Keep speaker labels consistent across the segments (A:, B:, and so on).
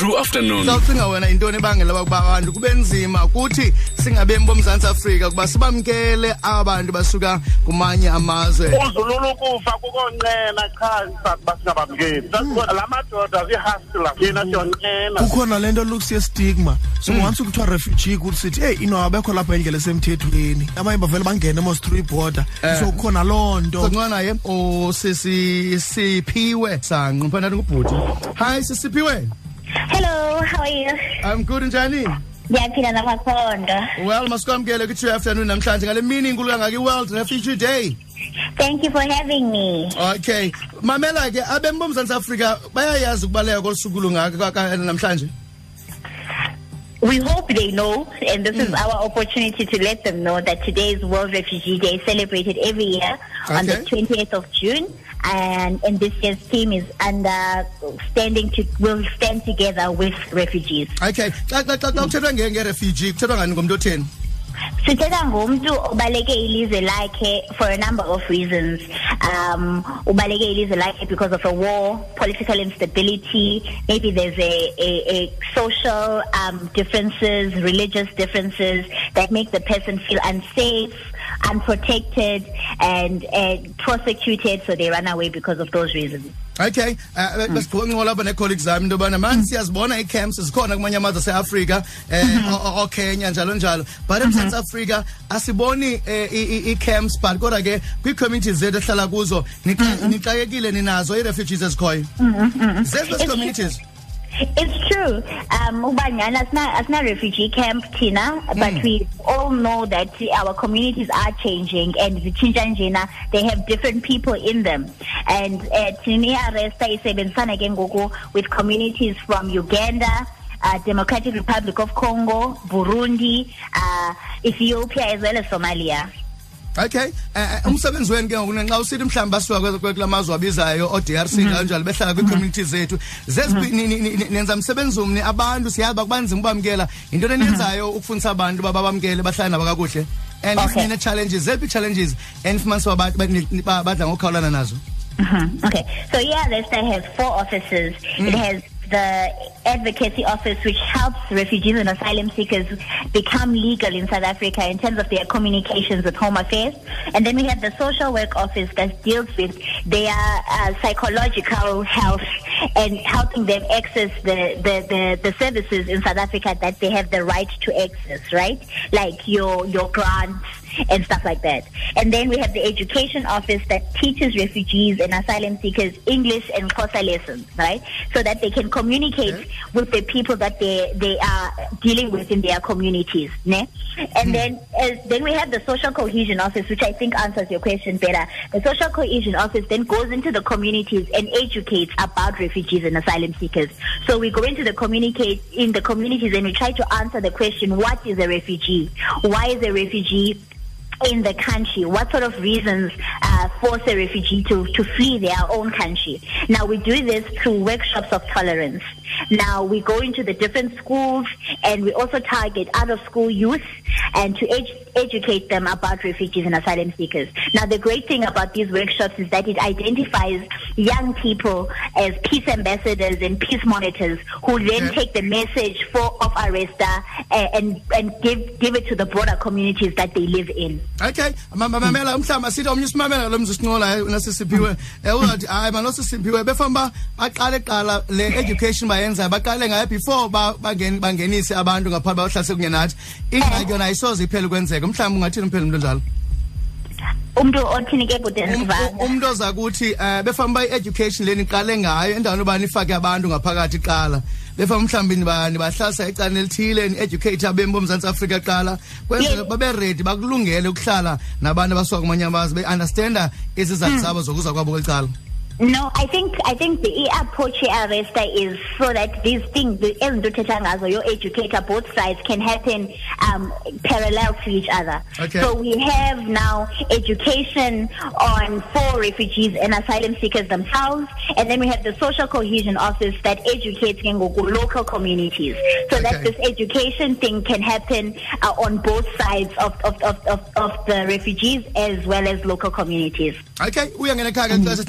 A: True afternoon.
B: Sawucinga wena into nebangela bakuba abantu kube nzima kuthi singabemi bomzantsi Afrika kuba sibamkele abantu basuka kumanye amazwe.
C: Uzululu kufa kukonqena cha sakuba singabamkeli. Sasibona la madoda zihustler yena siyonqena.
D: Kukhona lento looks ye stigma. So
B: hmm.
D: once ukuthiwa refugee kuthi sithi hey ino abekho lapha indlela esemthethweni. Abanye bavele bangena most three border.
B: Eh.
D: So kukhona loo nto.
B: Singcona ye o sisi siphiwe sanqa phana ngubhuti. Hi sisiphiwe.
E: Hello, how are you?
B: i'm good njani
E: Ngiyaphila namakhondo.
B: well masikwamkele kwi-truAfternoon namhlanje ngale mini inkulu kangaka i-world refugee day
E: Thank you for having me.
B: okay mamela ke abemi bomzantsi afrika bayayazi ukubaleka kolu suku lungaka ka- namhlanje
E: We hope they know, and this is hmm. our opportunity to let them know that today is World Refugee Day, celebrated every year on the
B: Okay.
E: 28th of June. And, and this year's theme is under standing to, will stand together with refugees.
B: okay. Xa xa xa xa kuthethwa nge- nge-refugee kuthethwa ngani ngomntu otheni
E: sithetha ngumntu obaleke ilizwe lakhe for a number of reasons. Um ubaleke ilizwe lakhe because of a war political instability. Maybe there's a, a, a social um, differences religious differences that make the person feel unsafe unprotected and, and prosecuted so they run away because of those reasons.
B: Okay uh, uh besigqoka mm. nqola apha nee-colleagues zami into yobana mani mm. siyazibona ii-camps zikhona kumanye amazwe aseafrika eh, mm-hmm. um okenya njalo njalo. But emzantsi mm-hmm. afrika asiboni eh, um ii-camps but kodwa ke kwii-communities zethu ehlala kuzo nixa- mm-hmm. nixakekile ninazo ii-refugees ezikhoyo. Zezi communities
E: It's true. Um, Ubanyana, it's not, it's not refugee camp, Tina, but we all know that our communities are changing and the Chinchanjina, they have different people in them. And uh, Tinia Resta is again with communities from Uganda, uh, Democratic Republic of Congo, Burundi, uh, Ethiopia, as well as Somalia.
B: Okay. Eh, eh, umsebenzi wenu ke ngokunxa usithi mhlamba asuka kwelamazwe abizayo o DRC mhm. kanjalo behlala kwi mhm. community zethu. Zesibini mhm. nenza umsebenzi umni abantu siyazi bakubanzima ubamkela. Into eniyenzayo ukufundisa abantu babamkele bahlala nabo kakuhle. And ine challenges zephi challenges enfumanisa abantu badla ngokhawulana nazo?
E: Okay. So yeah let's have four offices. It mm. has the advocacy office, which helps refugees and asylum seekers become legal in South Africa in terms of their communications with Home Affairs. And then we have the social work office that deals with their uh, psychological health and helping them access the, the, the, the services in South Africa that they have the right to access, right? Like your, your grants and stuff like that. And then we have the education office that teaches refugees and asylum seekers English and Xhosa lessons, right? So that they can communicate
B: Okay.
E: with the people that they, they are dealing with in their communities. Ne? And then uh, then we have the social cohesion office, which I think answers your question better. The social cohesion office then goes into the communities and educates about refugees and asylum seekers. So we go into the communicate in the communities and we try to answer the question, what is a refugee? Why is a refugee in the country? What sort of reasons uh, force a refugee to, to flee their own country? Now, we do this through workshops of tolerance. Now, we go into the different schools and we also target out of school youth and to ed- educate them about refugees and asylum seekers. Now, the great thing about these workshops is that it identifies young people as peace ambassadors and peace monitors who then
B: Yeah.
E: take the message for of Arresta and, and, and give, give it to the broader communities that they live in.
B: okay Ma- ma- mamela mhlawumbi asithi omnye usimamela ngalo mzi nasisiphiwe um uzawuthi hayi manosisiphiwe befuna uba baqale kuqala le education bayenzayo baqale ngayo before ba- bangen- bangenise abantu ngaphandle bayohlaliseka kunye nathi ingxaki yona ayisoze iphele ukwenzeka ke mhlawumbe ungathini mphela umuntu onjalo?
E: Umuntu othini ke budeni
B: um, sivale umuntu ozakuthi eh befamba i-education leni qale ngayo endaweni ubani ifake abantu ngaphakathi qala befama mhlawumbi bani bahlasa ecane elithile ni-educate abemi bomzantsi afrika qala
E: kwenzele
B: babe redi bakulungele ukuhlala nabantu abasuka kumanye amazwe be-understanda izizathu hmm. zabo zokuza kwabo kweli cala.
E: No, I think I think the approach ARESTA is so that these things, the ngazo, your educator, both sides can happen um, parallel to each other.
B: Okay.
E: So we have now education on for refugees and asylum seekers themselves, and then we have the social cohesion office that educates local communities, so that this education thing can happen uh, on both sides of, of, of, of, of the refugees as well as local communities.
B: okay uyangena ekhaya ke xesha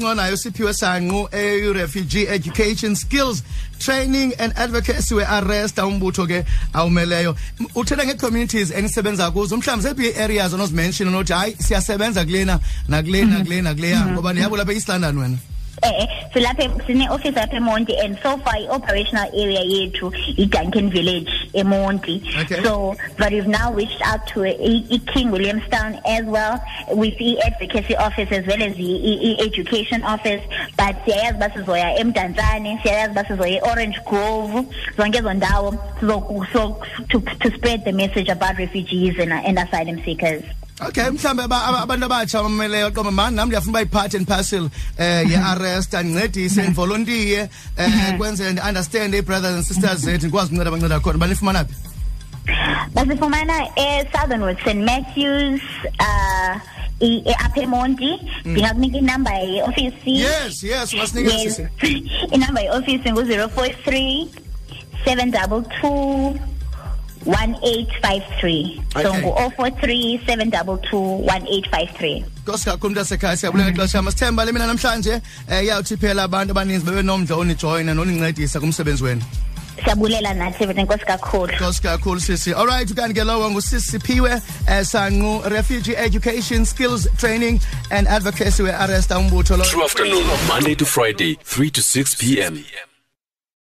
B: siphiwe Sangqu e-refugee education skills training and advocacy we-ARESTA umbutho ke awumeleyo. Uthetha ngee-communities enisebenza kuzo. Mhlawumbi zephi ii-areas onozimenshini onothi hayi siyasebenza kulena nakule mhm. nakule nakuleya? Mhm. Ngoba ndiyabo lapha east london wena
E: Eh, silapha sine-office apha emonti and so far i-operational area yethu i-duncan village emonti.
B: Okay.
E: so but we've now reached out to i-king williamstown as well with i-advocacy office as well as i- i-education office. But siyayazi uba sizoya emdantsane siyayazi uba sizoya e-orange grove. Zonke ezo ndawo so- to spread the message about refugees and, and asylum seekers
B: okay mhlawumbe aba- aba- abantu abatsha abameleyo qoma mani nam ndiyafuna uba yi-part and parcel um ye-arrest andincedise ndivolontiye um kwenzele ndi-understand ii-brothers and sisters zethu ndikwazi ukunceda abanceda khona banifumana phi?
E: Basifumana e-southernwood st matthews uh i- e- apha emonti. Ndingakunika inamba yeofisi.
B: Yes yes ungasinikela
E: Yes.
B: sisi
E: inamba yeofisi ngu-zero four three seven double two one eight five three. So
B: Okay.
E: ngu-o four three seven double two one eight five three.
B: Nkosi kakhulu mntasekhaya siyabulela xesha yam sithemba le mina namhlanje um iyawuthi phela abantu abaninzi bebenomdla onijoyina nonincedisa kumsebenzi wenu.
E: Siyabulela nathi bete nkosi kakhulu.
B: Nkosi kakhulu sisi. Alright ukanti ke lowo ngusisi siphiwe um Sangqu refugee education skills training and advocacy we-ARESTA umbutho. Lo
A: True afternoon, Monday to Friday, 3 to 6 p.m.